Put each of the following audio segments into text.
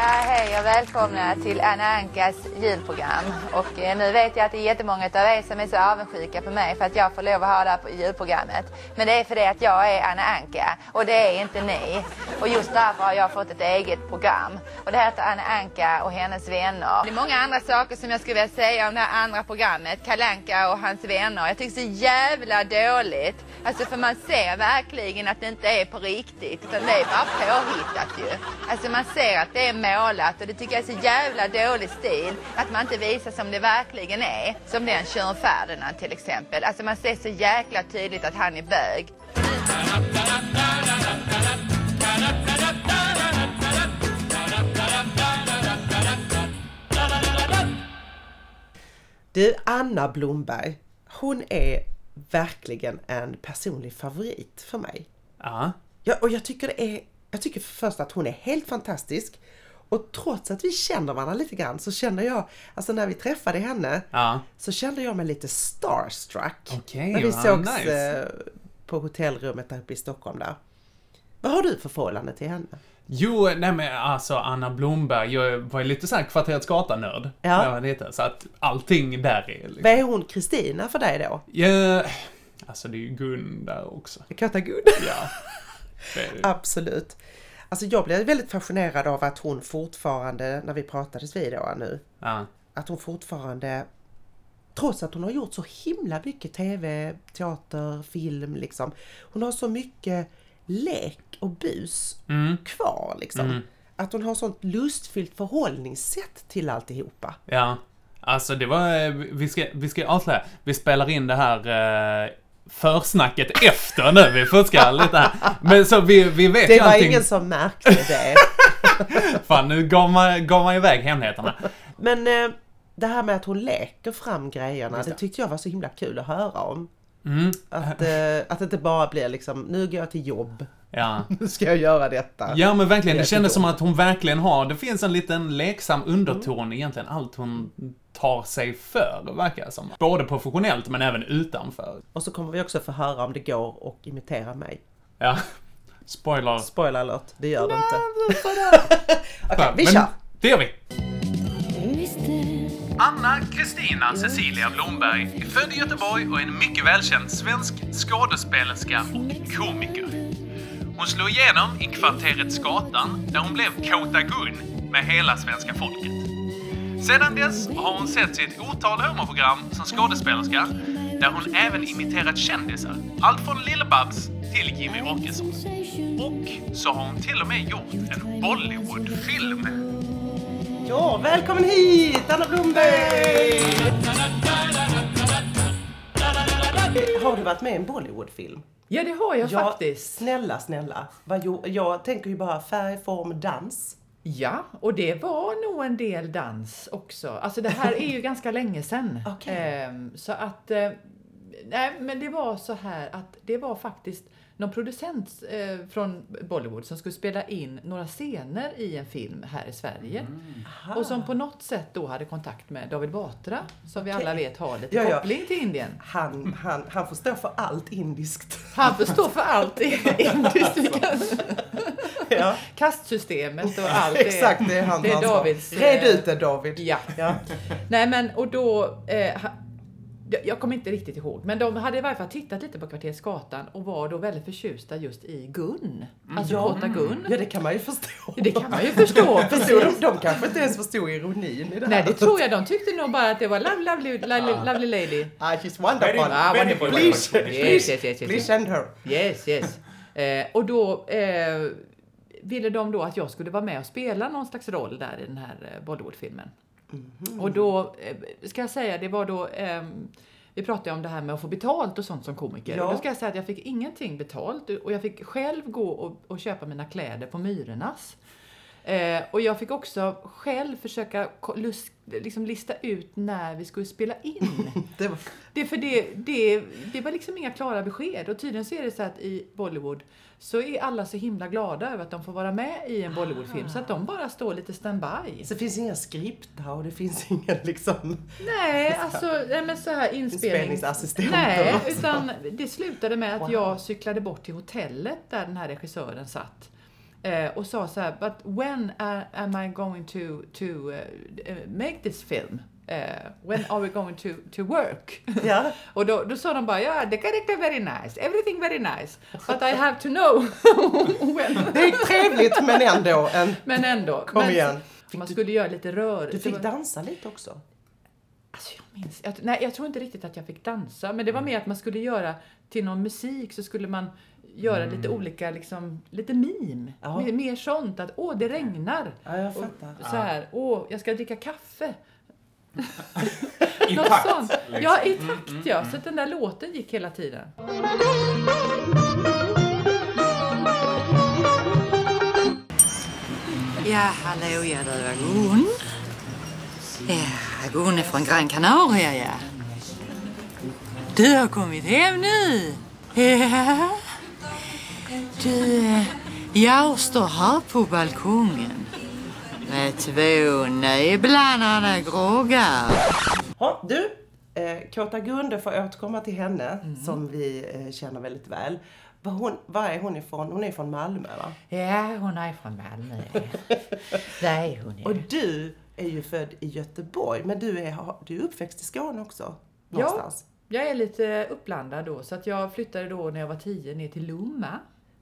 Ja, hej och välkomna till Anna Ankas julprogram. Och eh, nu vet jag att det är jättemånga av er som är så avundsjuka på mig för att jag får lov att ha det här på julprogrammet. Men det är för det att jag är Anna Anka och det är inte ni. Och just därför har jag fått ett eget program. Och det heter Anna Anka och hennes vänner. Det är många andra saker som jag skulle vilja säga om det här andra programmet, Kalanka och hans vänner. Jag tycker så jävla dåligt. Alltså för man ser verkligen att det inte är på riktigt utan det är bara påhittat ju. Alltså man ser att det är målat och det tycker jag är så jävla dålig stil att man inte visar som det verkligen är. Som den Tjuren Ferdinand till exempel. Alltså man ser så jäkla tydligt att han är bög. Du, Anna Blomberg, hon är verkligen en personlig favorit för mig. Ja. Ja, och jag tycker det är, jag tycker för först att hon är helt fantastisk. Och trots att vi känner varandra lite grann så känner jag, alltså när vi träffade henne, Ja. så kände jag mig lite starstruck. Okej, när vi sågs nice. eh, på hotellrummet där uppe i Stockholm där. Vad har du för förhållande till henne? Jo, nej men alltså Anna Blomberg, jag var ju lite såhär Kvarteret Skata-nörd. Ja. när jag var liten, så att allting där är liksom... Vad är hon Kristina för dig då? Ja, alltså det är ju Gun där också. Kata Good? Ja. Det. Absolut. Alltså jag blev väldigt fascinerad av att hon fortfarande, när vi pratades vid då nu, Ja. att hon fortfarande, trots att hon har gjort så himla mycket TV, teater, film liksom, hon har så mycket lek och bus Mm. kvar liksom. Att hon har sånt lustfyllt förhållningssätt till alltihopa. Ja. Alltså det var, eh, vi ska, vi ska avslöja, vi spelar in det här eh, försnacket efter nu, vi fuskar lite här. Men så vi, vi vet Det var allting. ingen som märkte det. Fan, nu gav man, gav man iväg hemligheterna. Men eh, det här med att hon leker fram grejerna, det. tyckte jag var så himla kul att höra om. Mm. Att, eh, att det inte bara blir liksom, nu går jag till jobb, Ja. nu ska jag göra detta. Ja men verkligen, det kändes som att hon verkligen har, det finns en liten leksam underton egentligen, allt hon tar sig för, verkar det som. Både professionellt men även utanför. Och så kommer vi också få höra om det går att imitera mig. Ja. Spoiler. Spoiler alert, det gör det inte. Okej, vi Men kör! Det gör vi. Anna Kristina Cecilia Blomberg är född i Göteborg och är en mycket välkänd svensk skådespelerska och komiker. Hon slog igenom i kvarteret Skatan där hon blev Kåta Gun med hela svenska folket. Sedan dess har hon sett i ett otal humorprogram som skådespelerska där hon även imiterat kändisar. Allt från Lill-Babs till Jimmy Åkesson. Och så har hon till och med gjort en Bollywoodfilm. Ja, välkommen hit Anna Blomberg! Har du varit med i en Bollywoodfilm? Ja, det har jag Ja, faktiskt. Snälla, snälla. Vad jo, jag tänker ju bara färg, form, dans. Ja, och det var nog en del dans också. Alltså det här är ju ganska länge sedan. Okej. Ehm, så att, eh, nej men det var så här att det var faktiskt någon producent eh, från Bollywood som skulle spela in några scener i en film här i Sverige. Och som på något sätt då hade kontakt med David Batra, som vi alla vet har lite Ja, ja. koppling till Indien. Han, han, han får stå för allt indiskt. Han får stå för allt i industrin. Ja, Kastsystemet och allt det. exakt. Det är hans det är. Davids, eh, Red ut det David. Ja. Ja. Nej men och då, eh, jag kommer inte riktigt ihåg, men de hade i varje fall tittat lite på Kvarteret Skatan och var då väldigt förtjusta just i Gun. Alltså Ja. Kåta Gun. ja, det kan man ju förstå. Det kan man ju förstå. Förstod de, precis. de kanske inte ens förstod ironin i det här. Nej, det tror jag. De tyckte nog bara att det var lovely, lovely, lovely, lovely lady. Ah, she's wonderful. Ah, wonderful, Please. Yes, please, yes, yes, yes, please send her. Yes, yes. Eh, och då eh, ville de då att jag skulle vara med och spela någon slags roll där i den här eh, Bollywoodfilmen. Mhm. Och då, eh, ska jag säga, det var då ehm, vi pratade om det här med att få betalt och sånt som komiker. Ja. Och då ska jag säga att jag fick ingenting betalt och jag fick själv gå och, och köpa mina kläder på Myrornas. Eh, och jag fick också själv försöka liksom lista ut när vi skulle spela in. Det var, Det, för det, det, det var liksom inga klara besked och tydligen så är det så att i Bollywood så är alla så himla glada över att de får vara med i en Bollywoodfilm så att de bara står lite standby. så det finns inga skripta och det finns ingen liksom Nej, alltså nej, men så här inspelning. inspelningsassistenter. Nej, utan det slutade med att Wow. jag cyklade bort till hotellet där den här regissören satt. Eh, och sa så här, but when am I going to, to uh, uh, make this film? Eh, when are we going to, to work? Ja. och då, då sa de bara, ja, the character very nice, everything very nice, but I have to know when. Det är trevligt men ändå en... Men ändå. Kom men, igen. Man skulle göra lite rör. Du fick var- dansa lite också. Alltså jag minns, jag, nej jag tror inte riktigt att jag fick dansa, men det var mer att man skulle göra till någon musik så skulle man göra lite olika, liksom, lite. Ja. Mer, mer sånt att åh det regnar. Ja, jag Och fattar. så här, åh jag ska dricka kaffe. I Något takt. sånt. liksom. Ja, i takt ja. Så att den där låten gick hela tiden. Ja, hallå ja, det var Gun. Ja, Gun är från Gran Canaria, ja. Du har kommit hem nu? Ja. Du, jag står här på balkongen med två nyblandade groggar. Ja, du, eh, Kåta Gunde får återkomma till henne som vi eh, känner väldigt väl. Var, hon, var är hon ifrån? Hon är från Malmö va? Ja, hon är från Malmö. Det är hon, Och du är ju född i Göteborg men du är, du är uppväxt i Skåne också? Någonstans? Jag är lite uppblandad då, så att jag flyttade då när jag var tio ner till Lomma.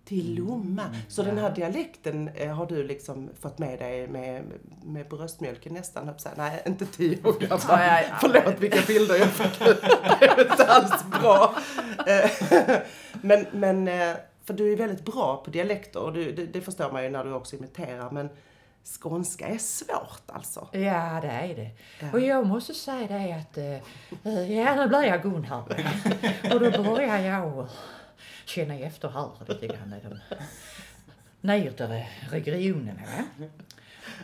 Till Lomma. Så den här dialekten eh, har du liksom fått med dig med, med bröstmjölken nästan? säga. Nej, inte tio år gammal. Ja, ja, ja. Förlåt vilka bilder jag fick. Det är inte alls bra. Eh, men, men, eh, för du är väldigt bra på dialekter och du, det, det förstår man ju när du också imiterar. Men skånska är svårt alltså. Ja, det är det. Och jag måste säga det att, ja nu blir jag Gun här. Och då börjar jag känna efter här lite grann. i de Nedre regionerna. Va?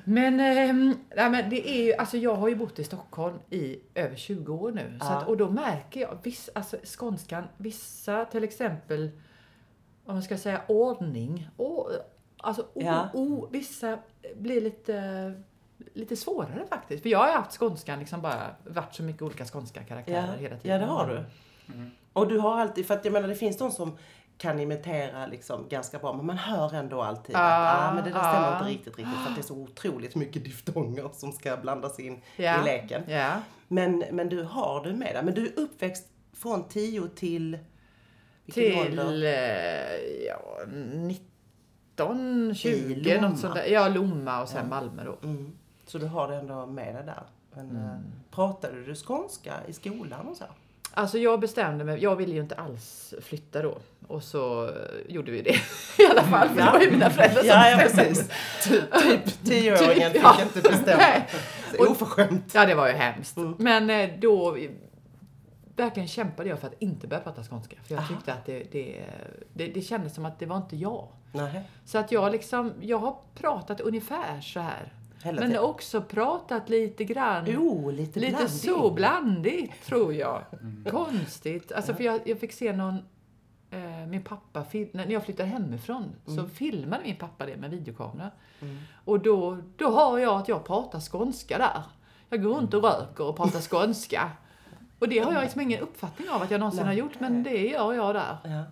Men, ehm, nej, men det är ju, alltså jag har ju bott i Stockholm i över 20 år nu. Så Ja. att, och då märker jag, viss, alltså skånskan, vissa till exempel, om man ska säga ordning, och, alltså o, Ja. o, vissa blir lite, lite svårare faktiskt. För jag har ju haft skånskan liksom bara, varit så mycket olika skånska karaktärer hela tiden. ja, det har du. Och du har alltid, för att jag menar det finns de som kan imitera liksom ganska bra men man hör ändå alltid att ah, men det där stämmer ja. inte riktigt riktigt för att det är så otroligt mycket diftonger som ska blandas in Ja. i leken. Ja. Men, men du har du med dig. Men du är uppväxt från 10 till vilken ålder? Till eh, ja, 19, 20, Lomma. något sånt där. Ja, Lomma och sen Malmö då. Mm. Så du har det ändå med dig där. Men, Mm. eh, Pratade du skånska i skolan och så? Alltså jag bestämde mig, jag ville ju inte alls flytta då. Och så eh, gjorde vi det i alla fall, för det var ju mina föräldrar som Ja, ja precis. Ty- typ tioåringen Typ, fick ja. inte bestämma. Oförskämt. Ja, det var ju hemskt. Mm. Men eh, då verkligen kämpade jag för att inte börja prata skånska. För jag Aha. tyckte att det, det, det, det kändes som att det var inte jag. Nej, Så att jag liksom, jag har pratat ungefär så här. Hela Men tiden. också pratat lite grann. Oh, lite, Lite blandning. så blandigt, tror jag. Konstigt. Alltså, för jag, jag fick se någon... Eh, min pappa, när jag flyttade hemifrån så filmade min pappa det med videokamera. Och då, då har jag att jag pratar skånska där. Jag går runt och röker och pratar skånska. Och det har jag liksom ingen uppfattning av att jag någonsin har gjort, men det gör jag där. Ja.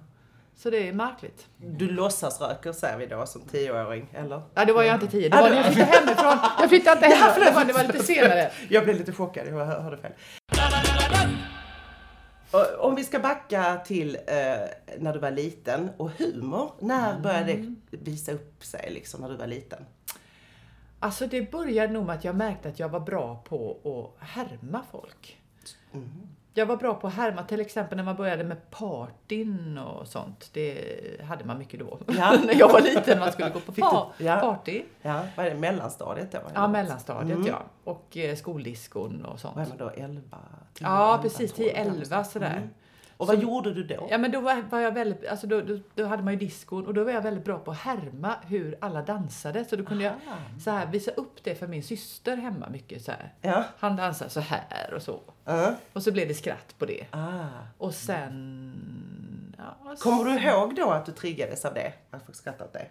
Så det är märkligt. Du låtsas röker säger vi då som tioåring, eller? Ja, det var jag inte tio, det var när jag flyttade hemifrån. Jag flyttade inte hemifrån, det var, det var lite senare. Jag blev lite chockad, jag hör- hörde fel. Om vi ska backa till eh, när du var liten och humor. När började det visa upp sig liksom när du var liten? Alltså det började nog med att jag märkte att jag var bra på att härma folk. Jag var bra på att härma, till exempel när man började med partyn och sånt. Det hade man mycket då. Ja. när jag var liten, man skulle gå på pa- ja. party. Ja, vad är det? Mellanstadiet då? Ja, mellanstadiet Mm. ja. Och eh, skoldiskon och sånt. Vad är man då? 11? 10, Ja, 11, precis. 12, 10-11 sådär. Mm. Och vad gjorde du då? Ja men då var, var jag väldigt, alltså då, då, då hade man ju diskon och då var jag väldigt bra på att härma hur alla dansade. Så då kunde jag så här, visa upp det för min syster hemma mycket så här. Ja. Han dansar så här och så. Ja. Och så blev det skratt på det. Ah. Och sen... Ja, Kommer du ihåg då att du triggades av det? Att folk skrattade åt det?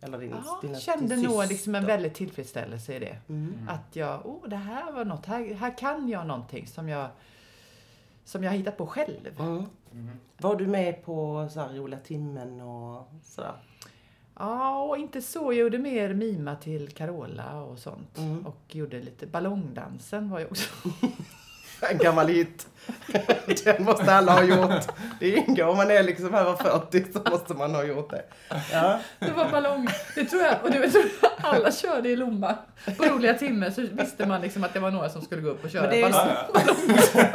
Eller din, Ja, dina, jag kände din nog liksom en väldig tillfredsställelse i det. Mm. Att jag, oh det här var något, här, här kan jag någonting som jag, som jag har hittat på själv. Mm. Var du med på så här, roliga timmen och sådär? Ja, och inte så. Jag gjorde mer mima till Carola och sånt. Och gjorde lite ballongdansen var ju också. En gammal hit. Den måste alla ha gjort. Det ingår om man är liksom över 40 så måste man ha gjort det. Ja. Det var ballong. Det tror jag. Och det tror jag alla körde i Lomma. På roliga timmar så visste man liksom att det var några som skulle gå upp och köra ballong. så-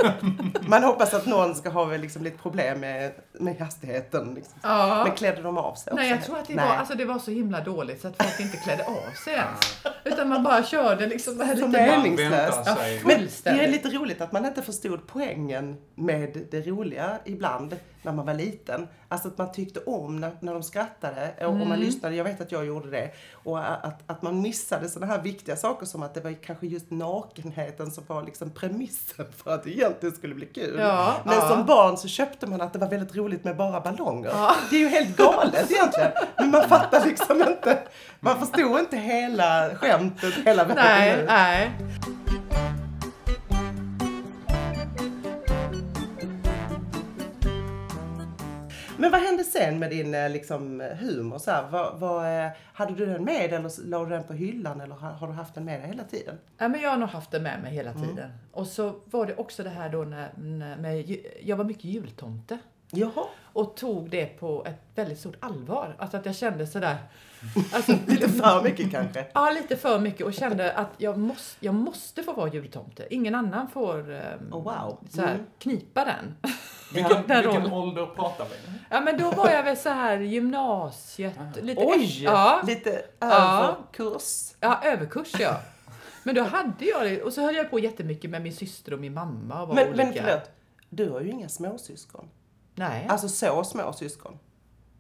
Man hoppas att någon ska ha liksom lite problem med, med hastigheten. Liksom. Ja. Men klädde de av sig Nej, jag tror att det Nej. var, alltså det var så himla dåligt så att folk inte klädde av sig ens. Utan man bara körde liksom det här lite... Meningslöst. Ja, Men det är lite roligt att man inte förstod poängen med det roliga ibland när man var liten. Alltså att man tyckte om när, när de skrattade och, och man Mm. lyssnade, jag vet att jag gjorde det. Och att, att man missade sådana här viktiga saker som att det var kanske just nakenheten som var liksom premissen för att det egentligen skulle bli kul. Ja, Men ja. som barn så köpte man att det var väldigt roligt med bara ballonger. Det är ju helt galet egentligen. Men man fattar liksom inte, man förstod inte hela skämtet hela vägen Nej, nej. Men vad hände sen med din eh, liksom, humor? Så här, vad, vad, eh, hade du den med eller la du den på hyllan eller har, har du haft den med dig hela tiden? Ja, men jag har nog haft det med mig hela tiden. Och så var det också det här då när, när med, jag var mycket jultomte. Jaha. Och tog det på ett väldigt stort allvar. Alltså att jag kände sådär... Alltså, Lite för mycket kanske? Ja, lite för mycket och kände att jag måste, jag måste få vara jultomte. Ingen annan får ehm, Oh, wow. så här, Mm. knipa den. Vilken, Den vilken rollen. ålder pratar vi? Ja, men då var jag väl så här gymnasiet. Lite Oj! Ja, Lite Ja. överkurs. ja, överkurs ja. Men då hade jag det. Och så höll jag på jättemycket med min syster och min mamma och var Men, olika. men förlåt, du har ju inga småsyskon. Nej, Alltså så små syskon.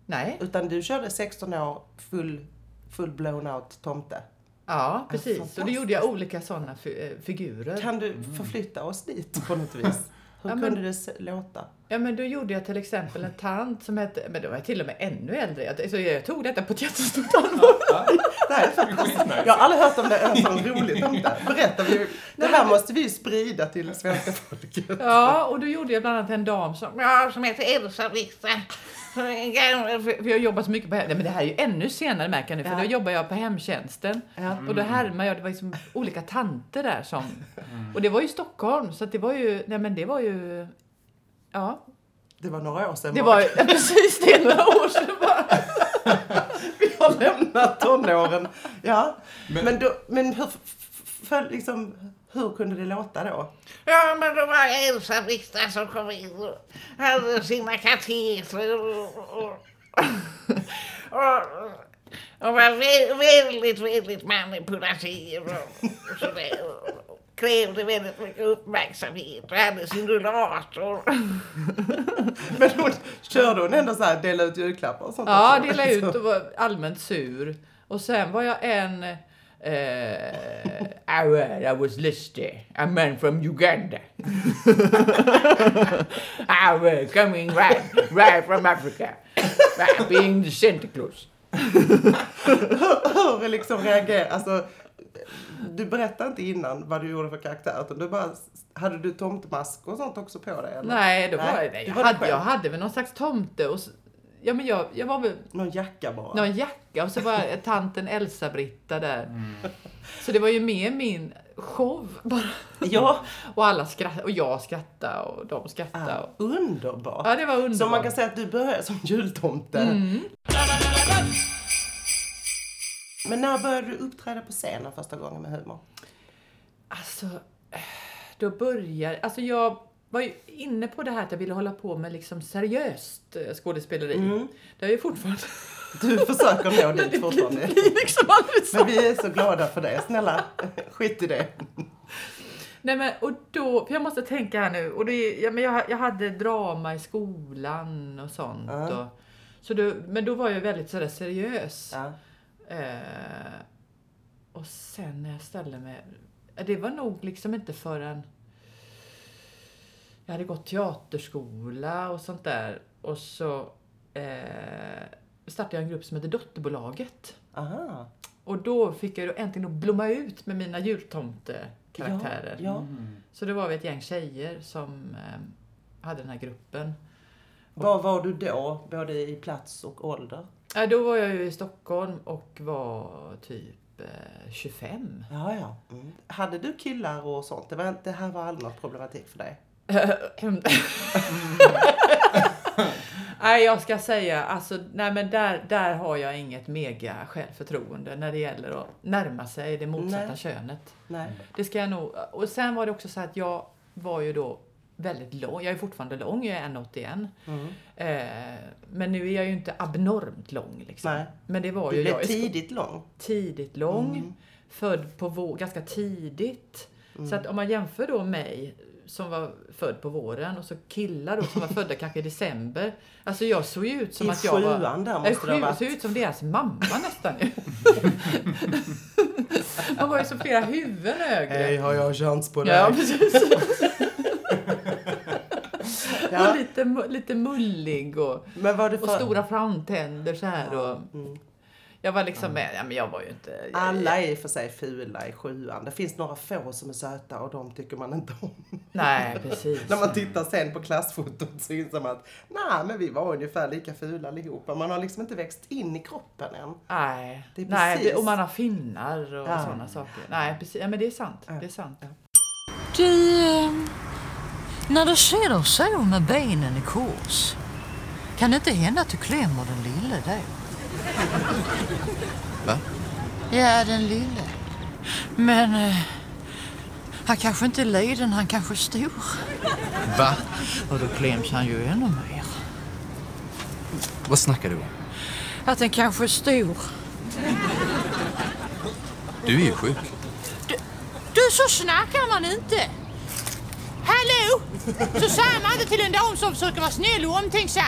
nej. Utan du körde 16 år full, full blown out tomte. Ja, precis. Och då gjorde jag olika sådana fi- eh, figurer. Kan du förflytta oss dit på något vis? Hur Ja, men- kunde det låta? Ja, men då gjorde jag till exempel en tant som hette, men då var jag till och med ännu äldre. Jag, så jag tog detta på ett jättestort allvar. Det här är fantastiskt. Skitnice. Jag har aldrig hört om det en sån rolig tomte. Berätta, vi, det här måste vi ju sprida till svenska folket. Ja, och då gjorde jag bland annat en dam som, ja, som heter Elsa Vista. För jag jobbar så mycket på hem- Nej, men det här är ju ännu senare märker jag nu, för Ja. då jobbar jag på hemtjänsten. Ja. Och då härmar jag, det var liksom olika tanter där som... Och det var ju Stockholm, så att det var ju, nej men det var ju... Ja, Det var några år sedan det var ja, precis det, är några år sedan bara. Vi har lämnat tonåren. Ja. Men, Men- då, men hur, för, liksom, hur kunde det låta då? Ja, men då var det Elsa Vista som kom in och hade sina katetrar och, och, och, och var vä- väldigt, väldigt manipulativ och, och sådär. Och krävde väldigt mycket uppmärksamhet och hade sin rullator. Men hon, körde hon ändå så här, dela ut julklappar och sånt? Ja, dela ut och var allmänt sur. Och sen var jag en... Eh, I, wa- I was listed. A man from Uganda. I was coming right, right from Africa. Right, being the Santa Claus. Hur liksom reagerar, alltså du berättade inte innan vad du gjorde för karaktär utan du bara, hade du tomtemask och sånt också på dig? Eller? Nej, då var, Nej, jag, var dig hade, jag hade väl någon slags tomte och Ja men jag, jag var väl Någon jacka bara? någon jacka och så var jag tanten Elsa-Britta där. Så det var ju mer min show bara. Ja, Och alla skrattade och jag skrattade och de skrattade. ah, Och, underbart. ja det var underbart. Så man kan säga att du började som jultomte. Mm. Men när började du uppträda på scenen första gången med humor? Alltså, eh, då började... Alltså jag var ju inne på det här att jag ville hålla på med liksom seriöst eh, skådespeleri. Mm. Det är ju fortfarande... Du försöker nå dit fortfarande. blir liksom aldrig så. Men vi är så glada för det. Snälla, skit i det. Nej men och då, för jag måste tänka här nu. Och det, ja, men jag, jag hade drama i skolan och sånt. Ja. Och, så då, men då var jag väldigt sådär seriös. Ja. Eh, och sen när jag ställde mig... Det var nog liksom inte förrän... Jag hade gått teaterskola och sånt där. Och så eh, startade jag en grupp som heter Dotterbolaget. Aha. Och då fick jag då äntligen att blomma ut med mina jultomtekaraktärer. Ja, ja. Mm. Så det var vi ett gäng tjejer som eh, hade den här gruppen. Var var du då, både i plats och ålder? Ja, då var jag ju i Stockholm och var typ eh, 25. Ja, ja. Mm. Hade du killar och sånt? Det, var, det här var aldrig någon problematik för dig? nej, jag ska säga, alltså, nej men där, där har jag inget mega självförtroende när det gäller att närma sig det motsatta Nej. könet. Nej. Det ska jag nog, och sen var det också så att jag var ju då väldigt lång, jag är fortfarande lång, jag är 1,81. Mm. Eh, men nu är jag ju inte abnormt lång liksom. Nej. Men det var Du ju blev jag. tidigt lång. tidigt lång, Mm. född på vår, ganska tidigt. Så att om man jämför då mig som var född på våren och så killar då som var födda kanske i december. Alltså jag såg ju ut som I att jag var... sjuan där måste det ha sju, varit. såg ut som deras mamma nästan. Man var ju så flera huvuden högre. har jag chans på dig? Ja, precis. Ja. Och lite, lite mullig och, Men var det och för... stora framtänder så här. Och, Mm. Jag var liksom med, ja men jag var ju inte... Jag, Alla är i och för sig fula i sjuan. Det finns några få som är söta och de tycker man inte om. Nej, precis. När man tittar sen på klassfotot så inser man att nej, men vi var ungefär lika fula allihopa. Man har liksom inte växt in i kroppen än. Nej, Det är nej precis- det- och man har finnar och Ja. sådana saker. Nej, precis. Ja, men det är sant. Ja. Det är sant. Du, eh, när du sitter så med benen i kors, kan det inte hända att du klämmer den lille då? Va? Ja, den lille. Men eh, han kanske inte är liten, han kanske är stor. Va? Och då kläms han ju ännu mer. Vad snackar du om? Att den kanske är stor. Du är ju sjuk. Du, så snackar man inte! Hallå! Så säger man inte till en dam som försöker vara snäll och omtänksam.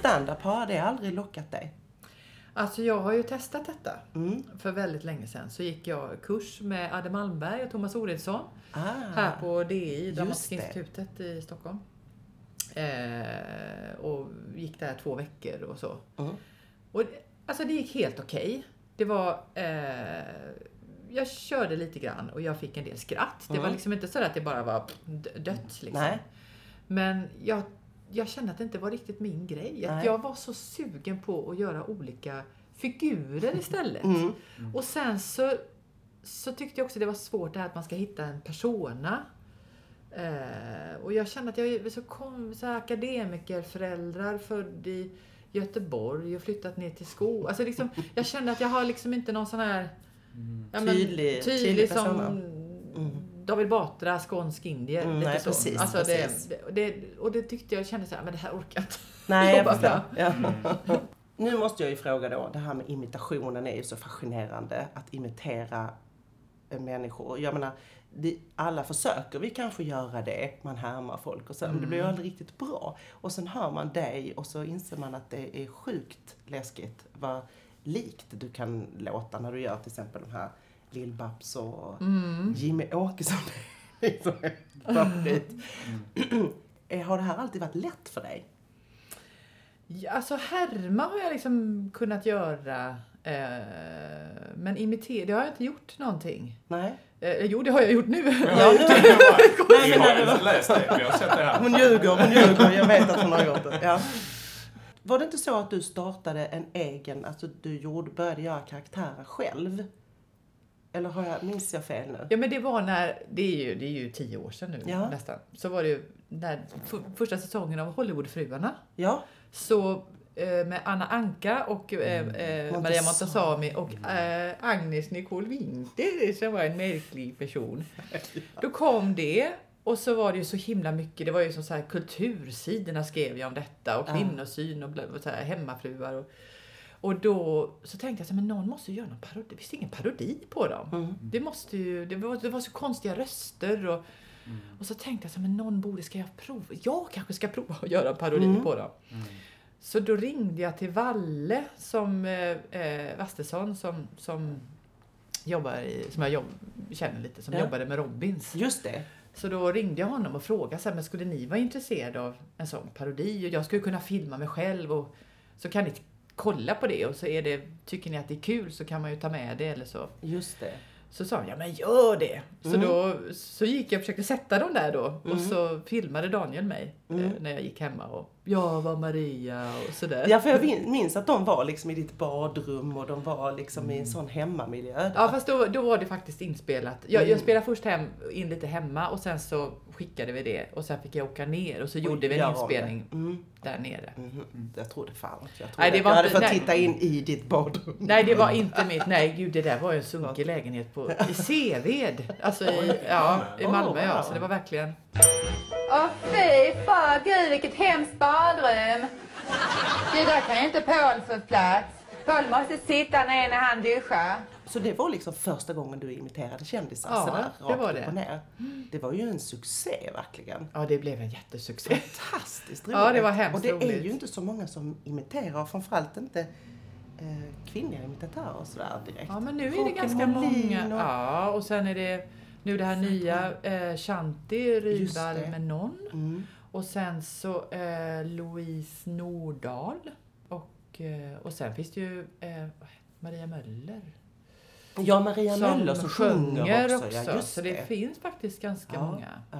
Stand-up, har det aldrig lockat dig? Alltså jag har ju testat detta. Mm. För väldigt länge sedan så gick jag kurs med Adde Malmberg och Thomas Oredsson Ah. här på DI, Dramatiska institutet i Stockholm. Eh, och gick där två veckor och så. Mm. Och alltså det gick helt okej. Det var... Eh, jag körde lite grann och jag fick en del skratt. Det var Mm. liksom inte så att det bara var dött liksom. Men jag, jag kände att det inte var riktigt min grej. Att Nej. jag var så sugen på att göra olika figurer istället. Mm. Och sen så, så tyckte jag också det var svårt det här att man ska hitta en persona. Eh, och jag kände att jag så, kom, så här akademikerföräldrar född i Göteborg och flyttat ner till Skå. Alltså liksom, jag kände att jag har liksom inte någon sån här ja, men, Tydlig- tydlig, tydlig som. David Batra, skånsk indier. Mm, lite nej, så. precis, alltså precis. Det, det, och det tyckte jag kände så här, men det här orkar jag inte. Nej, jag jobba förstår. Ja. Nu måste jag ju fråga då, det här med imitationen är ju så fascinerande, att imitera människor. Jag menar, det, alla försöker vi kanske göra det, man härmar folk och så, men det blir ju aldrig riktigt bra. Och sen hör man dig och så inser man att det är sjukt läskigt vad likt du kan låta när du gör till exempel de här Lill-Babs och Jimmy Åkesson. Favorit. Eh, Har det här alltid varit lätt för dig? Ja, alltså härma har jag liksom kunnat göra. Eh, men imitera, det har jag inte gjort någonting. Nej? Eh, jo, det har jag gjort nu. Ja, nu- Vi har inte läst det, vi har sett det här. Hon ljuger, hon ljuger. Jag vet att hon har gjort det. Ja. Var det inte så att du startade en egen, alltså du gjorde, började göra karaktärer själv? Eller har jag, minns jag fel nu? Ja men det var när, det är ju, det är ju tio år sedan nu Ja. nästan. Så var det ju när första säsongen av Hollywoodfruarna. Ja, Så eh, med Anna Anka och eh, eh, Maria Montazami och eh, Agnes Nicole Winter som var en märklig person. Då kom det och så var det ju så himla mycket. Det var ju som så här kultursidorna skrev jag om detta och kvinnosyn och, och så här, hemmafruar. Och, och då så tänkte jag så här, men någon måste ju göra någon parodi. Det finns ingen parodi på dem. Mm. Det måste ju, det var, det var så konstiga röster och, och så tänkte jag så här, men någon borde, ska jag prova? Jag kanske ska prova att göra en parodi Mm. på dem. Så då ringde jag till Valle som eh, eh, Vastesson som, som jobbar i, som jag jobb, känner lite, som Ja. jobbade med Robins. just det. Så då ringde jag honom och frågade så här, men skulle ni vara intresserade av en sån parodi? Och jag skulle kunna filma mig själv och så kan ni kolla på det och så är det, tycker ni att det är kul så kan man ju ta med det eller så. Just det. Så sa han, ja men gör det! Så Mm. då så gick jag och försökte sätta dem där då och så filmade Daniel mig. eh, när jag gick hemma och jag var Maria och sådär. Ja, för jag minns att de var liksom i ditt badrum och de var liksom i en sån hemmamiljö. där. Ja fast då, då var det faktiskt inspelat. Jag, jag spelade först hem, in lite hemma och sen så skickade vi det och sen fick jag åka ner och så gjorde vi en det. inspelning Mm. där nere. Mhm. Jag trodde fan att jag trodde Nej, det att var jag hade inte- fått nej. titta in i ditt badrum. Nej det var inte mitt, nej gud det där var ju en sunkig lägenhet på, i Seved. Alltså i, ja, i Malmö ja. Så det var verkligen. Åh fy fan, gud vilket hemskt badrum. Gud, där kan ju inte Paul få plats. Paul måste sitta ner när han duschar. Så det var liksom första gången du imiterade kändisar Ja, sådär det rakt var upp det. och ner. Det var ju en succé verkligen. Ja det blev en jättesuccé. Fantastiskt roligt. Ja, det var hemskt Och det är roligt. ju inte så många som imiterar, framförallt inte eh, kvinnliga imitatörer sådär direkt. Ja men nu är det Rakel ganska många. och- Ja och sen är det nu det här nya eh, Shanti Rydvall det. med någon. Mm. Och sen så eh, Louise Nordahl. Och, eh, och sen finns det ju eh, Maria Möller. Ja, Maria Möller som sjunger också. Ja, just så det, finns faktiskt ganska Ja. många. Ja.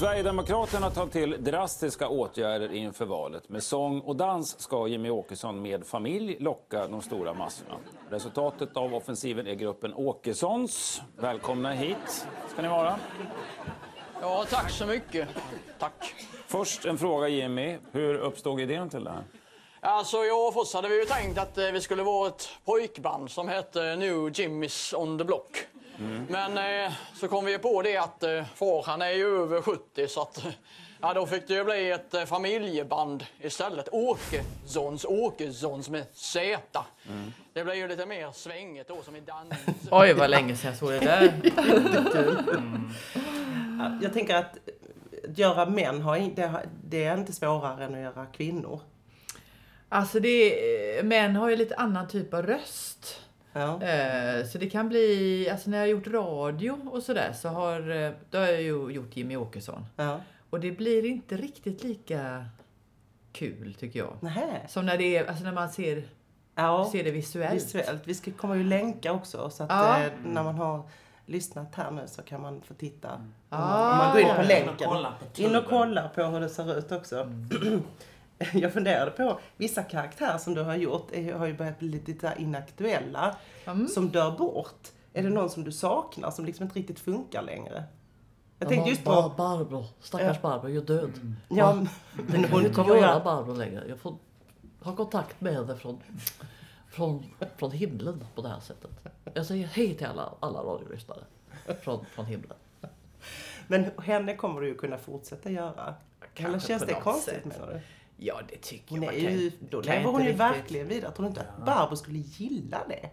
Sverigedemokraterna tar till drastiska åtgärder inför valet. Med sång och dans ska Jimmy Åkesson med familj locka de stora massorna. Resultatet av offensiven är gruppen Åkessons. Välkomna hit ska ni vara. Ja, tack så mycket. Tack. Först en fråga Jimmy. Hur uppstod idén till det här? Alltså, jag och Foss hade vi ju tänkt att eh, vi skulle vara ett pojkband som hette New Jimmys on the Block. Men eh, så kom vi på det att eh, far han är ju över 70 så att ja, då fick det ju bli ett eh, familjeband istället. Åkessons, Åkessons med Z. Det blir ju lite mer svängigt då som i dans. Oj vad länge sedan jag såg det där. Ja, Jag tänker att göra män, har, in- det, har- det är inte svårare än att göra kvinnor. Alltså det, män har ju lite annan typ av röst. Ja. Eh, Så det kan bli, alltså när jag har gjort radio och sådär så har, eh, då har jag ju gjort Jimmy Åkesson. Ja. Och det blir inte riktigt lika kul tycker jag. Nähä. Som när, det är, alltså när man ser, Ja. ser det visuellt. Visuellt. Vi ska komma ju länka också så att Ja. eh, när man har lyssnat här nu så kan man få titta. Om Ah. man går in på och länken. kolla på In och kolla på hur det ser ut också. Jag funderade på vissa karaktärer som du har gjort är, har ju börjat bli lite inaktuella. Mm. Som dör bort. Är det någon som du saknar som liksom inte riktigt funkar längre? Jag tänkte just på... Barbro, stackars Barbro är ju död. Ja, men Jag kan hon inte göra. Barbro längre. Jag får ha kontakt med henne från, från, från himlen på det här sättet. Jag säger hej till alla, alla radiolyssnare från, från himlen. Men henne kommer du ju kunna fortsätta göra. Eller Kanske känns på det konstigt sätt. menar du? Ja det tycker Hon jag. är ju, då lever hon ju riktigt- verkligen vidare. Tror du inte att Barbro skulle gilla det?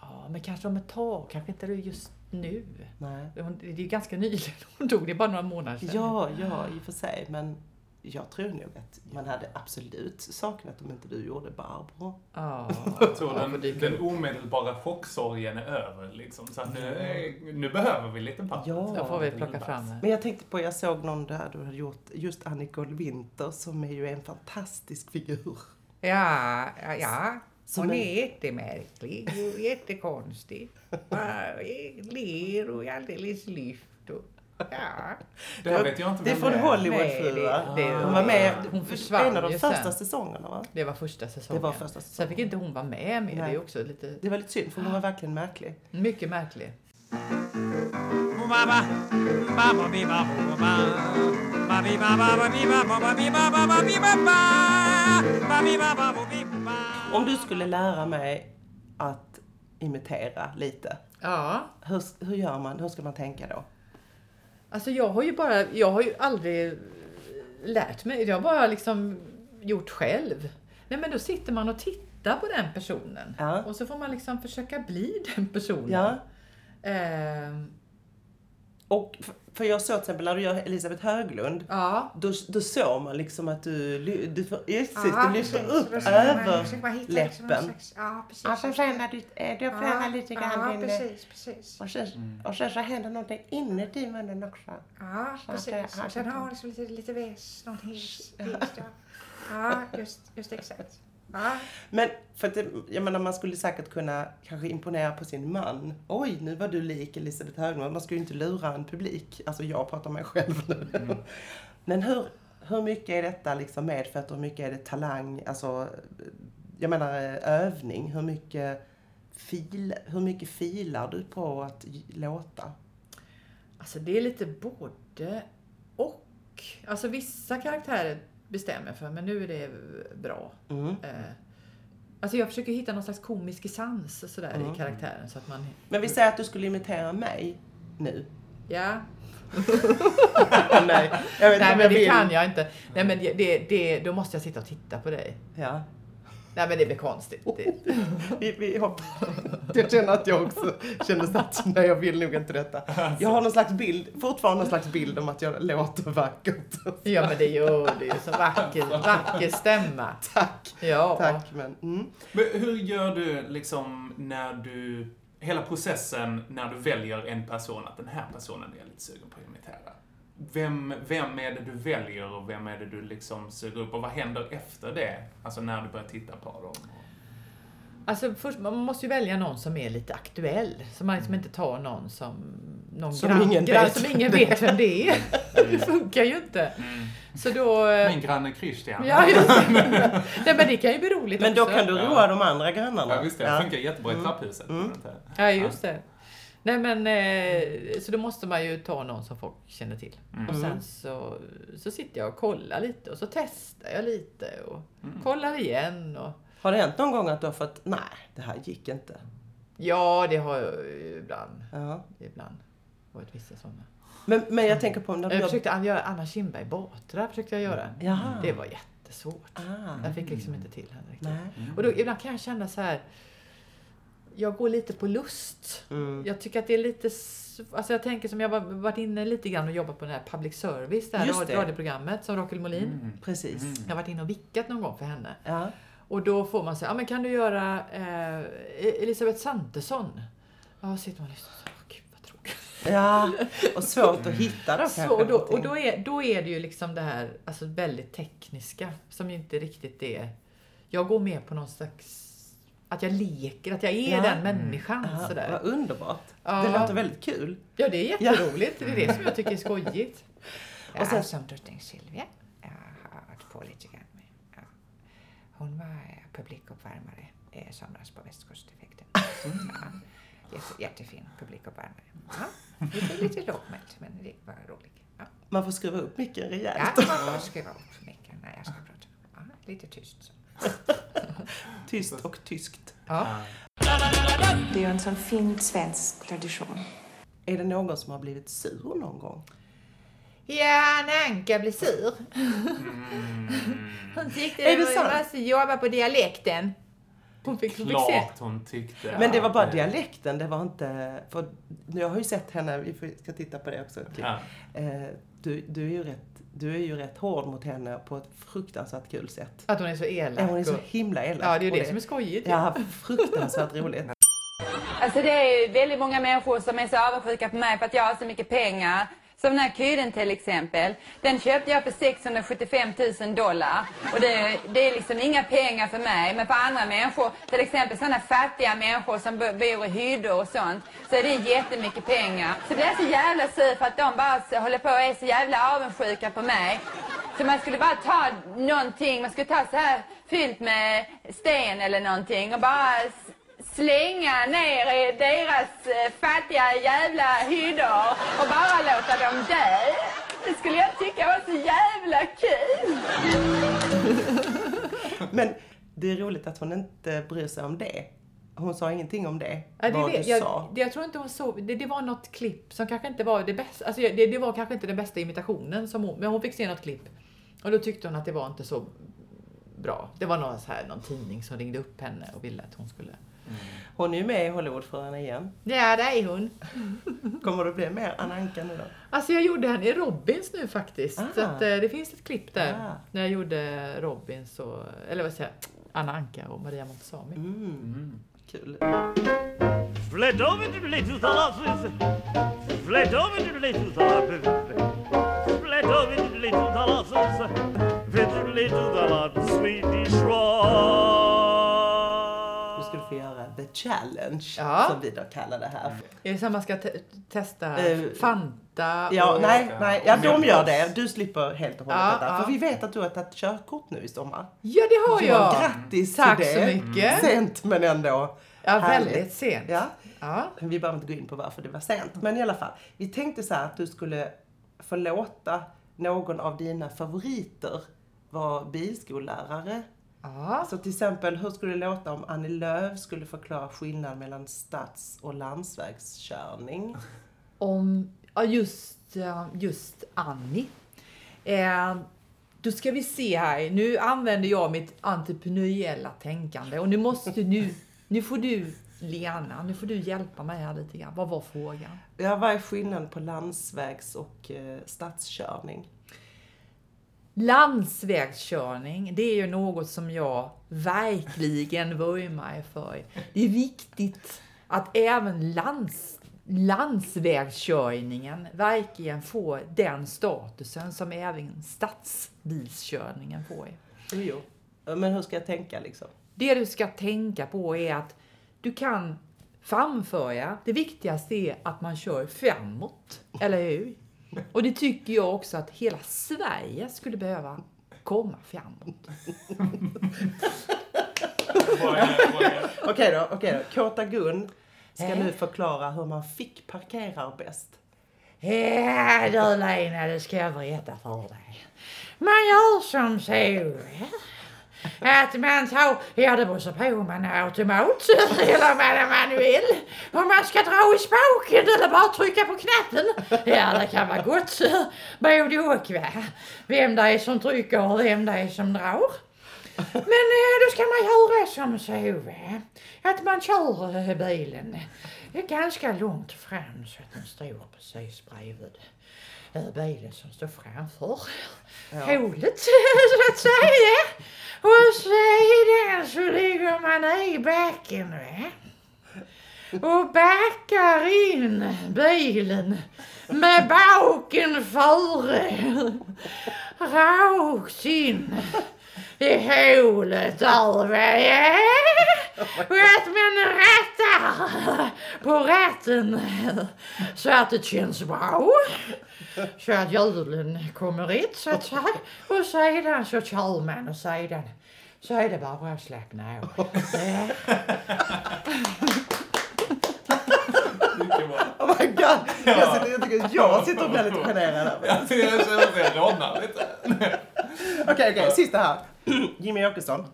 Ja men kanske om ett tag, kanske inte just nu. Nej. Hon- Det är ju ganska nyligen hon dog, det är bara några månader sedan. Ja, ja, i och för sig. Men jag tror nog att man hade absolut saknat om inte du gjorde Barbro. Ja. Jag tror den, den omedelbara chocksorgen är över. Liksom. Så att nu, är- nu behöver vi lite papp. Ja. Då får vi plocka fram det. Men jag tänkte på, jag såg någon där du hade gjort just Annicole Winter som är ju en fantastisk figur. Ja, ja, ja. Som Hon en- är jättemärklig och jättekonstig. Ler och är alldeles lyft. Och, ja. Det här vet jag inte Det är från. Hollywoodfruar. Hon var med Hon försvann en av de första sen. säsongerna va? Det var första säsongen. Det var första Sen säsongen. fick inte hon vara med mer. Det är också lite Det var lite synd för hon var verkligen märklig. mycket märklig. Om du skulle lära mig att imitera lite, Ja, hur, hur gör man? Hur ska man tänka då? Alltså jag har ju bara, jag har ju aldrig lärt mig. Jag har bara liksom gjort själv. Nej men då sitter man och tittar på den personen. Ja. Och så får man liksom försöka bli den personen. Ja. Ehm, Och för jag såg till exempel när du gör Elisabeth Höglund, ja. då, då såg man liksom att du, du, får- Ja, du lyfter precis. upp Då försöker man- över försöker man hitta någon läppen. slags- Ja, precis. Så förändrar du, eh, du förändrar lite Ja, grann ja, din... precis, precis. Och sen, och sen så händer någonting inuti munnen också. Ja, Så att precis. det- Och sen har hon liksom lite, lite väs, någonting ja. Ja, just, just exakt. Men för att det, jag menar man skulle säkert kunna kanske imponera på sin man. Oj, nu var du lik Elisabeth Höglund. Man ska ju inte lura en publik. Alltså jag pratar om mig själv nu. Men hur, hur mycket är detta liksom medfött och hur mycket är det talang? Alltså, jag menar övning. Hur mycket, fil, hur mycket filar du på att låta? Alltså det är lite både och. Alltså vissa karaktärer bestämmer jag för, men nu är det bra. Mm. Eh, Alltså jag försöker hitta någon slags komisk essens sådär Mm. i karaktären så att man... Men vi säger att du skulle imitera mig nu. Ja. Nej, jag vet Nej men det vill. kan jag inte. Nej men det, det, det, då måste jag sitta och titta på dig. Ja. Nej men det blir konstigt. Det, Vi, vi hoppar. Jag känner att jag också känner att nej, jag vill nog inte detta. Jag har någon slags bild, fortfarande någon slags bild om att jag låter vackert. ja men det gör du ju. Så vacker, vacker stämma. Tack. Ja. Tack, men mm. Men hur gör du liksom när du... Hela processen när du väljer en person, att den här personen är jag lite sugen på att imitera. Vem, vem är det du väljer och vem är det du liksom suger upp och vad händer efter det? Alltså när du börjar titta på dem. Alltså först, man måste ju välja någon som är lite aktuell. Så man liksom inte tar någon som... Någon Som grann, ingen grann, vet som ingen det är. vet vem det är. Det funkar ju inte. Så då... eh, Min granne Christian. Ja, just det. Nej, men det kan ju bli roligt Men då också. kan du roa de andra grannarna. Ja, visst det. Ja. funkar jättebra i trapphuset. Ja, just det. Nej men, eh, så då måste man ju ta någon som folk känner till. Mm. Och sen så, så sitter jag och kollar lite och så testar jag lite och kollar igen. Och, Har det hänt någon gång att du har fått, nej, det här gick inte? ja, det har jag ju ibland. Ja. Ibland varit vissa sådana. Men, men jag tänker på när Jag försökte göra Anna Kinberg Batra, försökte jag göra. Jaha. Det var jättesvårt. Ah. Jag fick liksom inte till henne riktigt. Nej. Och då, ibland kan jag känna så här. Jag går lite på lust. Mm. Jag tycker att det är lite... Alltså jag tänker som jag var, varit inne lite grann och jobbat på den här public service, det här Just det. radioprogrammet som Rakel Molin. Precis. Jag har varit inne och vickat någon gång för henne. Ja. Och då får man säga, ja men kan du göra eh, Elisabeth Svantesson? Ja, sitter man och lyssnar och så, gud vad tråkigt. ja, och svårt att hitta då kanske. Så, och då, och då, är, då är det ju liksom det här alltså väldigt tekniska som ju inte riktigt är... Jag går med på någon slags... Att jag leker, att jag är Ja. den människan. Ja, sådär. Vad underbart. Ja. Det låter väldigt kul. Ja, det är jätteroligt. Det är det som jag tycker är skojigt. Ja, Och sen- som drottning Silvia. Jag har varit på lite grann med. Ja. Hon var eh, publikuppvärmare i somras på Västkusteffekten. Ja. Jätte, jättefin publikuppvärmare. Ja. Lite, lite lågmält, men det var roligt. Ja. Man får skruva upp micken rejält. Ja, man får skruva upp micken när jag ska prata. Ja, lite tyst. Så. Tyst och tyskt. Ja. Det är ju en sån fin svensk tradition. Är det någon som har blivit sur någon gång? Ja, när Anka blir sur. Hon tyckte Är det det var sant? måste jobba på dialekten. Hon fick, hon fick se. Klart hon tyckte. Men det var bara att- dialekten, det var inte... För jag har ju sett henne, vi får- ska titta på det också. ett klipp. Ja. Eh, Du, du, är ju rätt, du är ju rätt hård mot henne på ett fruktansvärt kul sätt. Att hon är så elak. Ja, hon är så himla elak. Ja, det är ju Och det som är skojigt. Ja, fruktansvärt roligt. Alltså det är väldigt många människor som är så avundsjuka på mig för att jag har så mycket pengar. Som den här kylen till exempel. Den köpte jag för 675 000 dollar. Och det, det är liksom inga pengar för mig. Men för andra människor, till exempel sådana fattiga människor som bor i hyddor och sånt. Så är det jättemycket pengar. Så blir jag så jävla sur för att de bara håller på och är så jävla avundsjuka på mig. Så man skulle bara ta någonting, man skulle ta så här fyllt med sten eller någonting och bara slänga ner i deras eh, fattiga jävla hyddor och bara låta dem dö. Det skulle jag tycka var så jävla kul. Men det är roligt att hon inte bryr sig om det. Hon sa ingenting om det, Ja, det vad du jag, sa. det, jag tror inte hon såg, det, det var något klipp som kanske inte var det bästa, alltså det, det var kanske inte den bästa imitationen som hon, men hon fick se något klipp. Och då tyckte hon att det var inte så bra. Det var någon, så här, någon tidning som ringde upp henne och ville att hon skulle... Hon är ju med i Hollywoodfruarna igen. Ja, det är hon. Kommer det bli mer Anna Anka nu då? Alltså jag gjorde henne i Robins nu faktiskt. Ah. Så att, eh, det finns ett klipp där. Ah. När jag gjorde Robins och, eller vad säger jag, Anna Anka och Maria Montazami. Mm. Kul. Fled the little dollars. Fled the little dollars. Fled the little dollars. Fled the little dollars. Swedish rock. Få göra the challenge, Ja. som vi då kallar det här. Är det så att man ska te- testa Eh, Fanta? Ja, och... nej, nej, ja, de gör det. Du slipper helt och hållet Ja, detta. ja. För vi vet att du har tagit körkort nu i sommar. Ja, det har jag. Grattis Tack till så det. mycket. Sent men ändå Ja, härligt. väldigt sent. Ja. Ja. Vi behöver inte gå in på varför det var sent. Men i alla fall, vi tänkte så här att du skulle få låta någon av dina favoriter vara bilskollärare. Ja. Så till exempel, hur skulle det låta om Annie Lööf skulle förklara skillnaden mellan stads och landsvägskörning? Om, ja just, just Annie. Eh, då ska vi se här. Nu använder jag mitt entreprenöriella tänkande och nu måste du, nu får du Lena, nu får du hjälpa mig här lite grann. Vad var frågan? Ja, vad är skillnaden på landsvägs och eh, stadskörning? Landsvägskörning, det är ju något som jag verkligen vurmar för. Det är viktigt att även lands, landsvägskörningen verkligen får den statusen som även stadsbilskörningen får. Jo. Men hur ska jag tänka liksom? Det du ska tänka på är att du kan framföra. Det viktigaste är att man kör framåt, eller hur? Och det tycker jag också att hela Sverige skulle behöva komma framåt. Okej då, okej då. Kåta Gun ska Eh? nu förklara hur man fick parkera bäst. Ja du Lena, det ska jag berätta för dig. Man gör som så. Att man tar, ja det beror på om man är automat eller om man är manuell. Om man ska dra i spaken eller bara trycka på knappen. Ja det kan vara gott. Både och va. Vem det är som trycker och vem det är som drar. Men eh, då ska man göra som så va. Att man kör eh, bilen eh, ganska långt fram så att den står precis bredvid bilen som står framför hålet så att säga. Och sedan så ligger man i backen va. Och backar in bilen med baken före. Rakt in i hålet där va. Ja. Och att man på ratten så att det känns bra. Så att hjulen kommer rätt så att säga. Och sedan så kör man och sedan så är det bara att slappna av. Oh my god! Jag sitter, jag, tycker, jag sitter och blir lite generad här. Jag känner att jag rodnar lite. Okej, okej, sista här. Jimmy Åkesson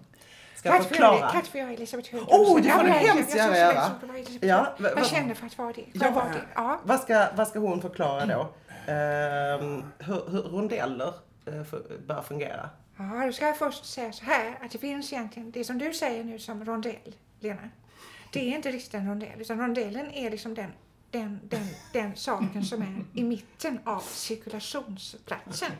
för förklara. jag, tack för jag Elisabeth Högdahl. Oh, det får du jag- hemskt jag- jag- gärna jag- göra. jag- jag- jag- Ja, va- va- Jag känner för att vara det. Ja, vara det. Ja. Vad ska, vad ska hon förklara då? Ehm, hur, hur rondeller eh, för- bör fungera? Ja, då ska jag först säga så här att det finns egentligen, det som du säger nu som rondell, Lena, det är inte riktigt en rondell, utan rondellen är liksom den, den, den, den saken som är i mitten av cirkulationsplatsen.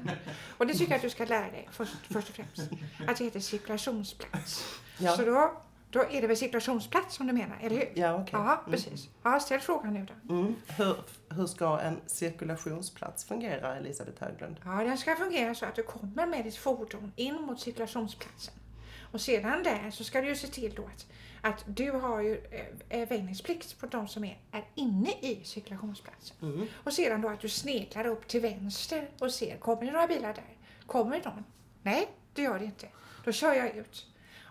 Och det tycker jag att du ska lära dig först, först och främst, att det heter cirkulationsplats. Ja. Så då, då är det väl cirkulationsplats som du menar, eller hur? Ja, okej. Ja, Mm. precis. Ja, ställ frågan nu då. Mm. Hur, hur ska en cirkulationsplats fungera, Elisabeth Höglund? Ja, den ska fungera så att du kommer med ditt fordon in mot cirkulationsplatsen. Och sedan där så ska du ju se till då att, att du har ju eh, väjningsplikt på de som är, är inne i cirkulationsplatsen. Mm. Och sedan då att du sneglar upp till vänster och ser, kommer det några bilar där? Kommer någon? Nej, det gör det inte. Då kör jag ut.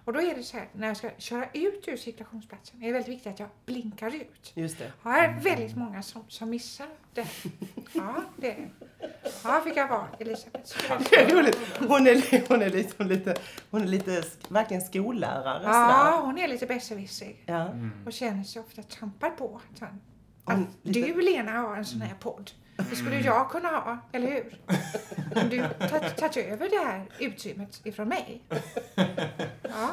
Och då är det så här, när jag ska köra ut ur cirkulationsplatsen är det väldigt viktigt att jag blinkar ut. Just det. Ja, det är väldigt många som, som missar det. Ja, det är. Ja, fick jag vara Elisabeth. Det är roligt. Hon är, hon är, liksom lite, hon är lite verkligen skollärare. Ja, hon är lite besserwissrig Ja. och känner sig ofta trampad på. Att, Hon- att du Lena har en sån här podd. Det skulle jag kunna ha, eller hur? Om du tagit över det här utrymmet ifrån mig. Ja.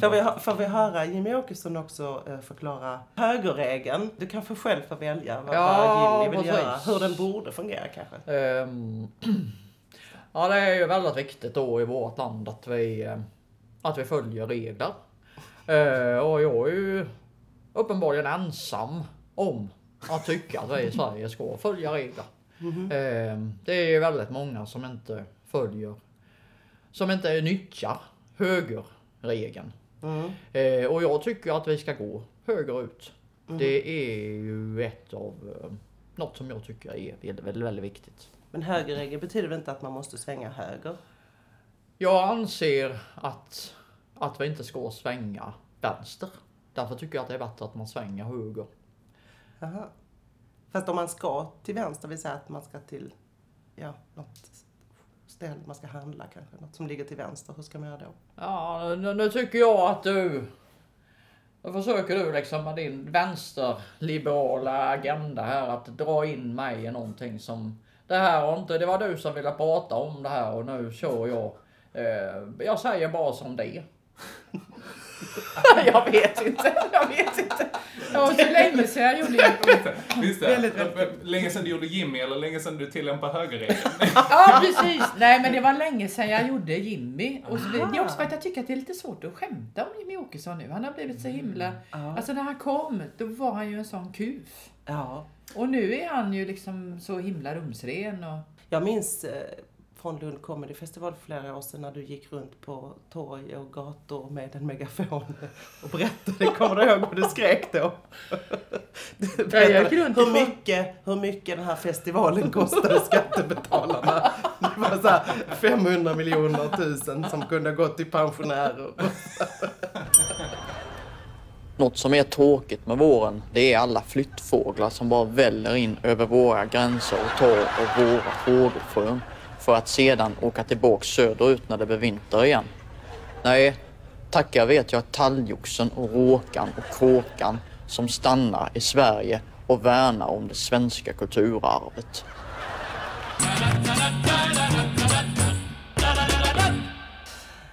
Får vi, får vi höra Jimmy Åkesson också eh, förklara högerregeln? Du kan få själv få välja vad, Ja, Jimmy vill precis. göra. Hur den borde fungera kanske. Ehm, ja, det är ju väldigt viktigt då i vårt land att vi, eh, att vi följer regler. Eh, och jag är ju uppenbarligen ensam om att tycka att vi i Sverige ska följa regler. Ehm, det är ju väldigt många som inte följer, som inte nyttjar högerregeln. Eh, och jag tycker att vi ska gå högerut. Mm. Det är ju ett av eh, något som jag tycker är väldigt, väldigt, väldigt viktigt. Men högerregel betyder väl inte att man måste svänga höger? Jag anser att, att vi inte ska svänga vänster. Därför tycker jag att det är bättre att man svänger höger. Aha. Fast om man ska till vänster, vill säga att man ska till ja, något ställe, man ska handla kanske, något som ligger till vänster. Hur ska man göra då? Ja, nu, nu tycker jag att du... Nu försöker du liksom med din vänsterliberala agenda här att dra in mig i någonting som... Det här har inte... Det var du som ville prata om det här och nu kör jag. Eh, jag säger bara som det är. jag vet inte. Jag vet inte. Det var så länge sedan jag gjorde Visst det? Länge sedan du gjorde Jimmy eller länge sedan du tillämpar högerregeln? Ja, precis. Nej, men det var länge sedan jag gjorde Jimmy. Och så, det är också för att jag tycker att det är lite svårt att skämta om Jimmy Åkesson nu. Han har blivit så himla... Alltså när han kom, då var han ju en sån kuf. Ja. Och nu är han ju liksom så himla rumsren och... Jag minns eh, från Lund Comedy Festival för flera år sedan när du gick runt på torg och gator med en megafon och berättade. Kommer du ihåg vad du skrek då? Du berättade runt hur mycket, hur mycket den här festivalen kostade skattebetalarna. Det var så här 500 miljoner tusen som kunde ha gått till pensionärer. Något som är tråkigt med våren, det är alla flyttfåglar som bara väller in över våra gränser och tar av våra fågelfrön för att sedan åka tillbaks söderut när det blir vinter igen. Nej, tackar vet jag talgoxen och råkan och kråkan som stannar i Sverige och värnar om det svenska kulturarvet.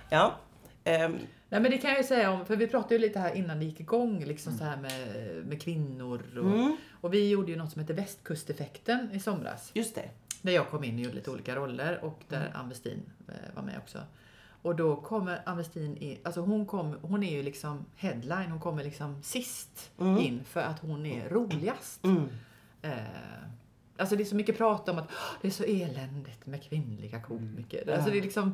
Ja. ehm, Nej men det kan jag ju säga om, för vi pratade ju lite här innan det gick igång liksom så här med, med kvinnor och, Mm. och vi gjorde ju något som heter västkusteffekten i somras. Just det. Där jag kom in och gjorde lite olika roller och där Mm. Ann Westin eh, var med också. Och då kommer Ann Westin in, alltså hon, kom, hon är ju liksom headline, hon kommer liksom sist Mm. in för att hon är roligast. Mm. Eh, alltså det är så mycket prat om att "Åh, det är så eländigt med kvinnliga komiker. Ja. Alltså det är liksom,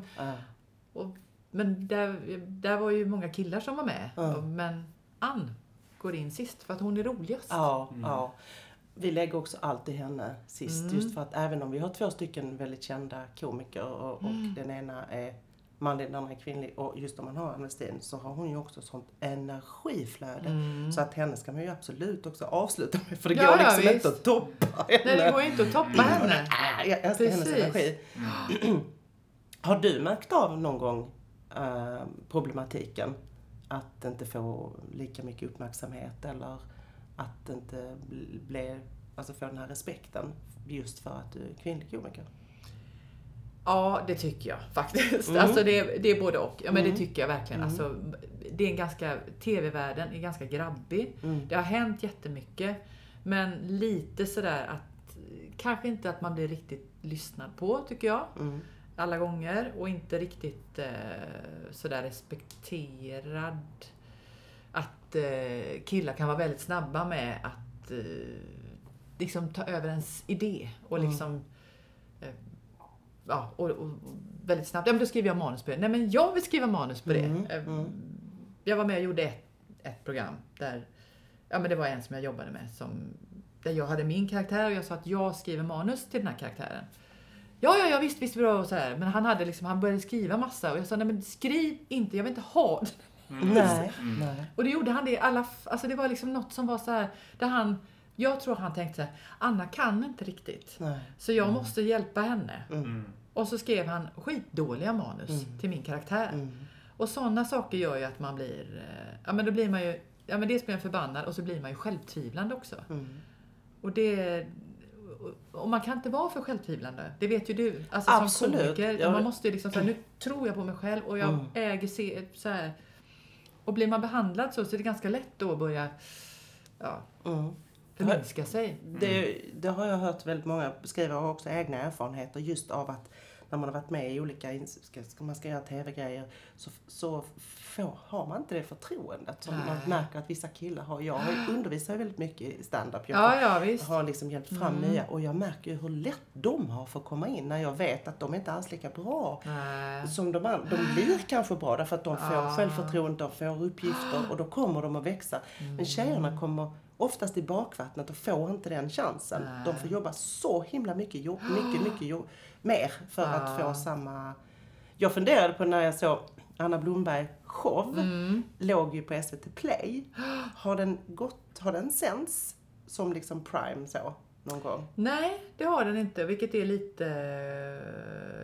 och, men där, där var ju många killar som var med. Men Ann går in sist för att hon är roligast. Ja, ja. Vi lägger också alltid henne sist. Mm. Just för att även om vi har två stycken väldigt kända komiker och, och Mm. den ena är manlig, den andra är kvinnlig. Och just om man har Ann Westin så har hon ju också sånt energiflöde. Mm. Så att henne ska man ju absolut också avsluta med. För det Ja, går ja, liksom visst. inte att toppa henne. Nej, det går inte att toppa henne. Nej, Jag älskar hennes Precis. energi. Har du märkt av någon gång eh, problematiken? Att inte få lika mycket uppmärksamhet eller att inte bl- bli, alltså få den här respekten just för att du är kvinnlig komiker? Ja, det tycker jag faktiskt. Mm. Alltså det, det är både och. Ja, men Mm. det tycker jag verkligen. Mm. Alltså, det är en ganska, TV-världen är ganska grabbig. Mm. Det har hänt jättemycket. Men lite sådär att, kanske inte att man blir riktigt lyssnad på tycker jag. Mm. Alla gånger. Och inte riktigt eh, sådär respekterad. Att eh, killar kan vara väldigt snabba med att eh, liksom ta över ens idé. Och Mm. liksom eh, ja, och, och, väldigt snabbt. Ja, men då skriver jag manus på det. Nej, men jag vill skriva manus på det. Mm, Eh, mm. Jag var med och gjorde ett, ett program där, ja men det var en som jag jobbade med som, där jag hade min karaktär och jag sa att jag skriver manus till den här karaktären. Ja, ja, ja, visst, visst, bra och så här. Men han hade liksom, han började skriva massa och jag sa, nej men skriv inte, jag vill inte ha det. Nej, nej. Och det gjorde han det i alla, alltså det var liksom något som var så här, där han, jag tror han tänkte så här, Anna kan inte riktigt. Nej. Så jag måste hjälpa henne. Mm. Och så skrev han skitdåliga manus Mm. till min karaktär. Mm. Och sådana saker gör ju att man blir, eh, ja men då blir man ju, ja men dels blir man förbannad och så blir man ju självtvivlande också. Mm. Och det, och man kan inte vara för självtvivlande. Det vet ju du. Alltså Absolut. som komiker. Man måste ju liksom säga, nu tror jag på mig själv och jag Mm. äger se, så här. Och blir man behandlad så, så är det ganska lätt då att börja, ja, Mm. förminska sig. Det, det har jag hört väldigt många beskriva och också egna erfarenheter just av att när man har varit med i olika, ska, ska man ska göra tv-grejer, så, så får, har man inte det förtroendet som man Nej. märker att vissa killar har. Jag har ju undervisat väldigt mycket i stand-up. Jag Ja, har- ja, visst. har liksom hjälpt fram Mm. nya och jag märker ju hur lätt de har för att komma in när jag vet att de inte alls lika bra Nej. som de andra. De blir kanske bra därför att de får Ja. självförtroende, de får uppgifter och då kommer de att växa. Men tjejerna kommer oftast i bakvattnet och får inte den chansen. Nej. De får jobba så himla mycket, mycket, mycket jo- mer för att Ja. få samma... Jag funderade på när jag såg Anna Blomberg show, Mm. låg ju på SVT Play. Har den gått, har den sänds som liksom prime så någon gång? Nej, det har den inte, vilket är lite,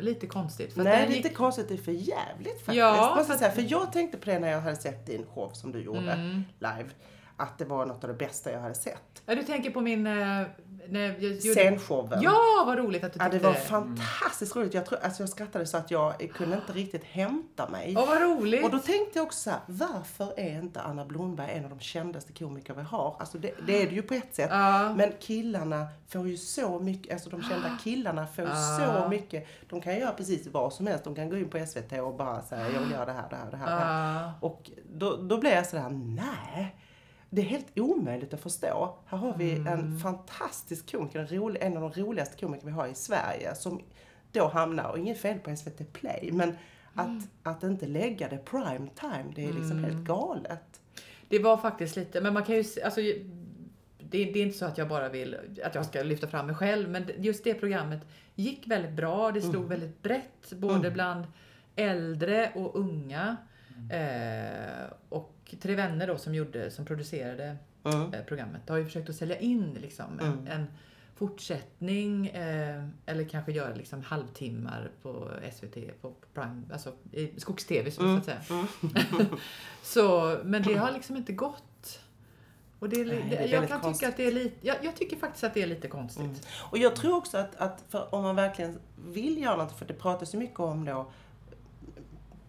lite konstigt. För att Nej, är gick- konstigt. Det är för jävligt faktiskt. Ja, måste för jag säga. att- för jag tänkte på det när jag hade sett din show som du gjorde Mm. live. Att det var något av det bästa jag hade sett. Ja, du tänker på min... eh, När jag gjorde... Scenshowen. Ja, vad roligt att du Ja, tyckte det var fantastiskt roligt. Jag, tror, alltså jag skrattade så att jag kunde inte riktigt hämta mig. Åh, vad roligt. Och då tänkte jag också så här, varför är inte Anna Blomberg en av de kändaste komiker vi har? Alltså det, det är det ju på ett sätt. Ja. Men killarna får ju så mycket, alltså de kända killarna får ju Ja. så mycket. De kan göra precis vad som helst. De kan gå in på SVT och bara säga, jag vill göra det här, det här, det här. Det här. Ja. Och då, då blev jag sådär, nej. Det är helt omöjligt att förstå. Här har vi Mm. en fantastisk komiker, en, rolig, en av de roligaste komiker vi har i Sverige, som då hamnar, och inget fel på SVT Play, men att, att inte lägga det prime time, det är liksom Mm. helt galet. Det var faktiskt lite, men man kan ju alltså, det, det är inte så att jag bara vill att jag ska lyfta fram mig själv, men just det programmet gick väldigt bra. Det slog Mm. väldigt brett, både Mm. bland äldre och unga. Eh, och Tre Vänner då som, gjorde, som producerade Mm. eh, programmet har ju försökt att sälja in liksom, en, Mm. en fortsättning eh, eller kanske göra liksom halvtimmar på SVT, på Prime, alltså i Skogs-TV så, Mm. så att säga. så, men det har liksom inte gått. Och det är, Nej, det är jag kan konstigt. tycka att det är lite, jag, jag tycker faktiskt att det är lite konstigt. Mm. Och jag tror också att, att om man verkligen vill göra något, för det pratas ju mycket om då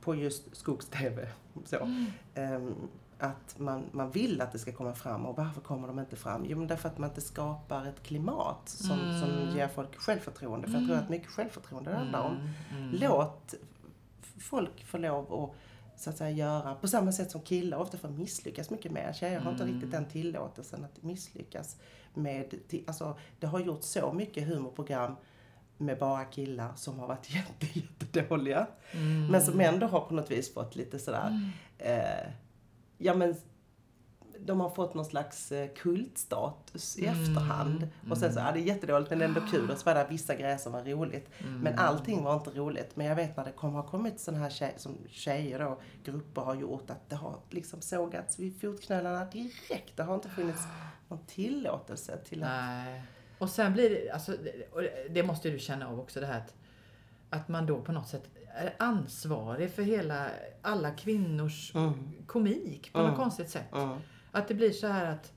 på just Skogs-TV, så, ehm, att man, man vill att det ska komma fram. Och varför kommer de inte fram? Jo, men därför att man inte skapar ett klimat som, Mm. som ger folk självförtroende. För jag tror att mycket självförtroende det handlar om. Mm, mm. Låt folk få lov att så att säga göra på samma sätt som killar ofta får misslyckas mycket mer. Tjejer har inte Mm. riktigt den tillåtelsen att misslyckas med, alltså det har gjort så mycket humorprogram med bara killar som har varit jätte, jättedåliga. Mm. Men som ändå har på något vis fått lite sådär, eh, ja men de har fått någon slags eh, kultstatus i Mm. efterhand. Och sen så, ja det är jättedåligt men ändå kul. Och så var det vissa grejer som var roligt. Mm. Men allting var inte roligt. Men jag vet när det kommer, har kommit sådana här tjej, som tjejer då, grupper har gjort, att det har liksom sågats vid fotknölarna direkt. Det har inte funnits någon tillåtelse till att... Nej. Och sen blir det, alltså, det- måste du känna av också det här att, att man då på något sätt är ansvarig för hela, alla kvinnors Mm. komik på Mm. något konstigt sätt. Mm. Att det blir så här att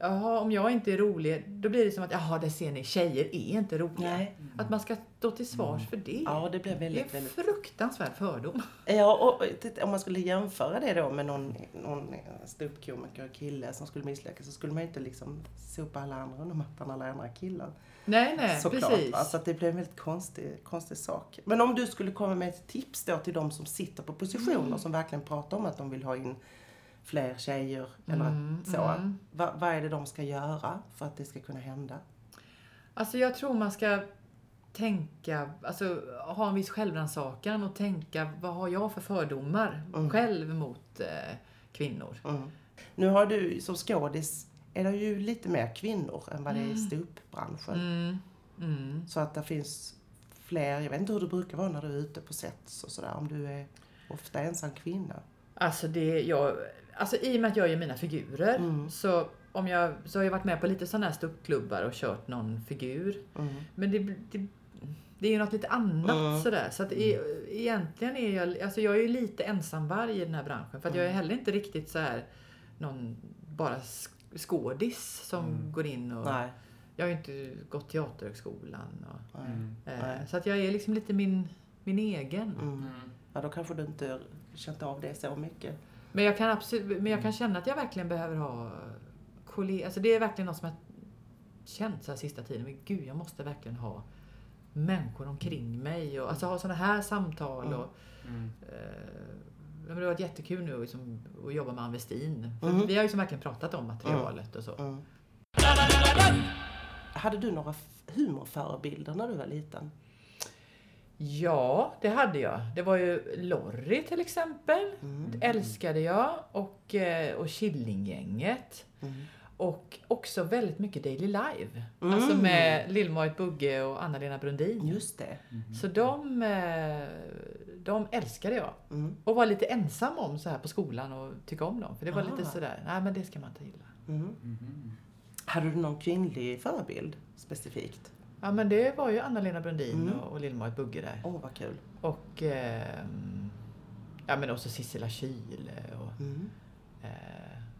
Jaha, om jag inte är rolig, då blir det som att jaha, det ser ni, tjejer är inte roliga. Nej. Att man ska stå till svars för det. Ja, det blir det väldigt, är en fruktansvärd fördom. Ja, och titta, om man skulle jämföra det då med någon, någon ståuppkomiker, kille som skulle misslyckas så skulle man ju inte liksom sopa alla andra under mattan, alla andra killar. Nej, nej, Såklart, precis. va? Så att det blir en väldigt konstig, konstig sak. Men om du skulle komma med ett tips då till de som sitter på positioner Mm. som verkligen pratar om att de vill ha in fler tjejer eller Mm, så. mm. Va, vad är det de ska göra för att det ska kunna hända? Alltså jag tror man ska tänka, alltså ha en viss självrannsakan och tänka vad har jag för fördomar Mm. själv mot eh, kvinnor. Mm. Nu har du som skådis, är det ju lite mer kvinnor än vad det är i Mm. ståuppbranschen. Mm. Så att det finns fler, jag vet inte hur det brukar vara när du är ute på sets och sådär, om du är ofta ensam kvinna. Alltså det, jag, alltså i och med att jag gör mina figurer Mm. så om jag, så har jag varit med på lite sådana här ståuppklubbar och kört någon figur. Mm. Men det, det, det är ju något lite annat Mm. sådär. Så att e, egentligen är jag, alltså jag är ju lite ensamvarg i den här branschen. För att jag är Mm. heller inte riktigt så här någon bara sk- skådis som Mm. går in och... Nej. Jag har ju inte gått teaterhögskolan. Och, Nej. eh, så att jag är liksom lite min, min egen. Mm. Ja, då kanske du inte känt av det så mycket. Men jag kan absolut, men jag kan känna att jag verkligen behöver ha kollegor. Alltså det är verkligen något som jag känt så här sista tiden. Men gud, jag måste verkligen ha människor omkring mig och alltså ha sådana här samtal. Mm. Och, eh, ja, men det har varit jättekul nu liksom, att jobba med Ann Westin. Mm. Vi har ju liksom verkligen pratat om materialet och så. Hade du några humorförebilder när du var liten? Ja, det hade jag. Det var ju Lorry till exempel. Mm. Det älskade jag. Och, eh, och Killinggänget. Mm. Och också väldigt mycket Daily Live. Mm. Alltså med Lill-Marit Bugge och Anna-Lena Brundin. Just det. Så de, eh, de älskade jag. Mm. Och var lite ensam om så här på skolan och tycka om dem. För det var Aha. lite sådär, nej men det ska man inte gilla. Mm. Hade du någon kvinnlig förebild specifikt? Ja men det var ju Anna-Lena Brundin Mm. och, och Lill-Marit Bugge där. Åh, vad kul. Och ehm, ja men också Sissela Kyle och Mm. eh,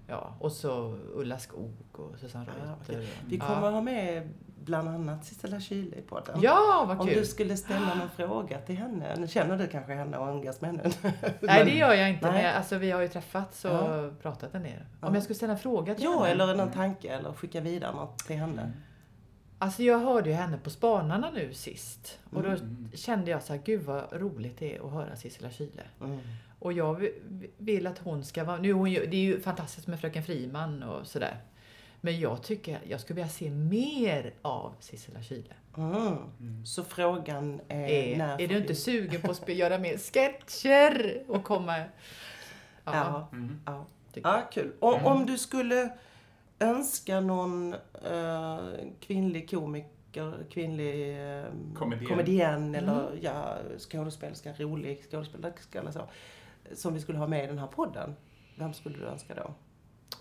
ja, och så Ulla Skog och Susanne Ja, Reuter. okej. och- Vi ja. kommer ha med bland annat Sissela Kyle i podden. Ja, vad Om kul. du skulle ställa någon fråga till henne. Nu känner du kanske henne och umgås med henne? Nej det gör jag inte, Nej. men alltså, vi har ju träffats och Ja. pratat en del. Ja. Om jag skulle ställa en fråga till Ja, henne? eller någon tanke eller skicka vidare något till henne. Alltså jag hörde ju henne på Spanarna nu sist. Och då Mm. kände jag så här, gud vad roligt det är att höra Sissela Kyle. Mm. Och jag vi- vill att hon ska vara, nu hon det är ju fantastiskt med Fröken Friman och sådär. Men jag tycker, jag skulle vilja se mer av Sissela Kyle. Mm. Så frågan är, Är, när är du inte sugen på att göra mer sketcher och komma... Ja. Mm. Ja, ja kul. Och, Om du skulle önska någon eh, kvinnlig komiker, kvinnlig eh, Komedienn. komedienn eller Mm. ja, skådespelerska, rolig skådespelerska eller så. Som vi skulle ha med i den här podden. Vem skulle du önska då?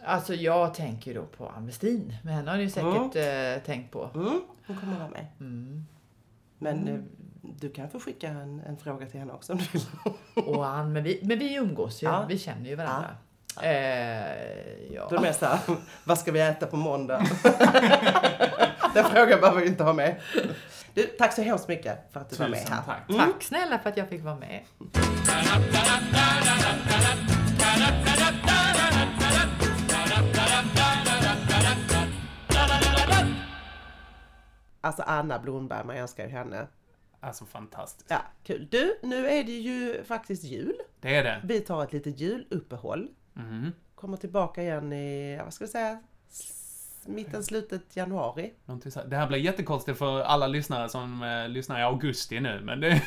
Alltså jag tänker då på Ann Westin. Men henne har ni säkert eh, tänkt på. Mm, hon kommer vara med. Mm. Men eh, du kan få skicka en, en fråga till henne också om du vill. Och Ann, men vi, men vi umgås ju. Ja. Vi känner ju varandra. Eh, ja. Då är det mer såhär, vad ska vi äta på måndag? Den frågan behöver vi inte ha med. Du, tack så hemskt mycket för att du var med Tusen här. tack. Mm. Tack snälla för att jag fick vara med. Alltså Anna Blomberg, man älskar ju henne. Alltså fantastiskt. Ja, kul. Du, nu är det ju faktiskt jul. Det är det. Vi tar ett litet juluppehåll. Mhm. Kommer tillbaka igen i, vad ska vi säga, mitten, slutet januari. Det här blir jättekonstigt för alla lyssnare som eh, lyssnar i augusti nu, men det...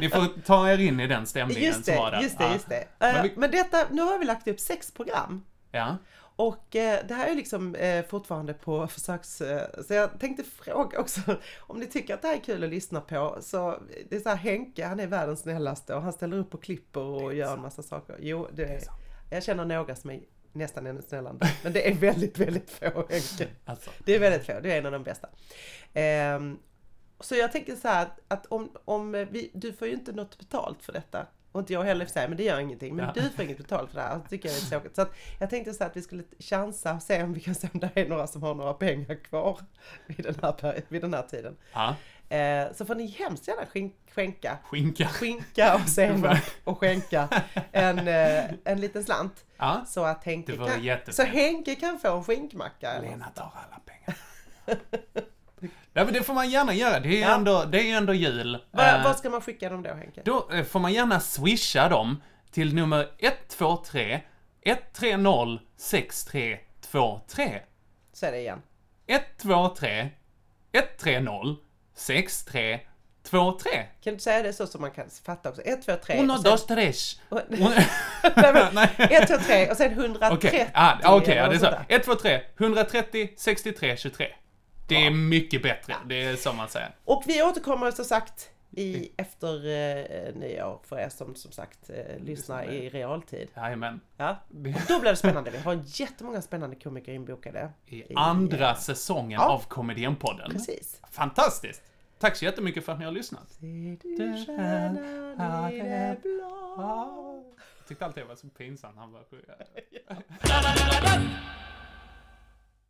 Ni får ta er in i den stämningen Just som var det, där. just det, just det. Men Eh, vi- Men detta, nu har vi lagt upp sex program. Ja. Och eh, det här är liksom eh, fortfarande på försöks... Eh, så jag tänkte fråga också om ni tycker att det här är kul att lyssna på. Så det är så här Henke, han är världens snällaste och han ställer upp och klipper och gör en massa saker. Jo, det är, jag känner några som är nästan ännu snällare. Men det är väldigt, väldigt få Henke. Alltså. Det är väldigt få, du är en av de bästa. Ehm, så jag tänker så här att om, om vi, du får ju inte något betalt för detta. Och inte jag heller för sig, men det gör ingenting. Men Ja. du får inget betalt för det här. Det tycker jag är tråkigt. Så att jag tänkte så att vi skulle chansa och se om vi kan se om det är några som har några pengar kvar vid den här, vid den här tiden. Ja. Eh, så får ni hemskt gärna skänka. Skinka. Skinka och senap och skänka en, eh, en liten slant. Ja. Så att Henke kan, så Henke kan få en skinkmacka. Lena tar alla pengar. Ja, men det får man gärna göra. Det är ju Ja. ändå, det är ändå jul. Vad Eh, vad ska man skicka dem då Henke? Då eh, får man gärna swisha dem till nummer 123 130 6323. Säg det igen. 123 130 6323. Kan du säga det så som man kan fatta också? 1, 2, 3 Uno, dos, tres. Nej, men, 1, 2, 3 och sen 130. Okej, ah, okej, ja, det är så. sånt där. 1, 2, 3, 130, 63, 23. Det är mycket bättre, det är så man säger. Och vi återkommer som sagt i, efter eh, nyår för er som som sagt eh, lyssnar i realtid. Jajamän. Ja. Och då blir det spännande. Vi har jättemånga spännande komiker inbokade. I andra säsongen Ja. av Komedienpodden. Precis. Fantastiskt! Tack så jättemycket för att ni har lyssnat. Du stjärnan i det blå. Jag tyckte alltid det var så pinsamt när han började sjunga.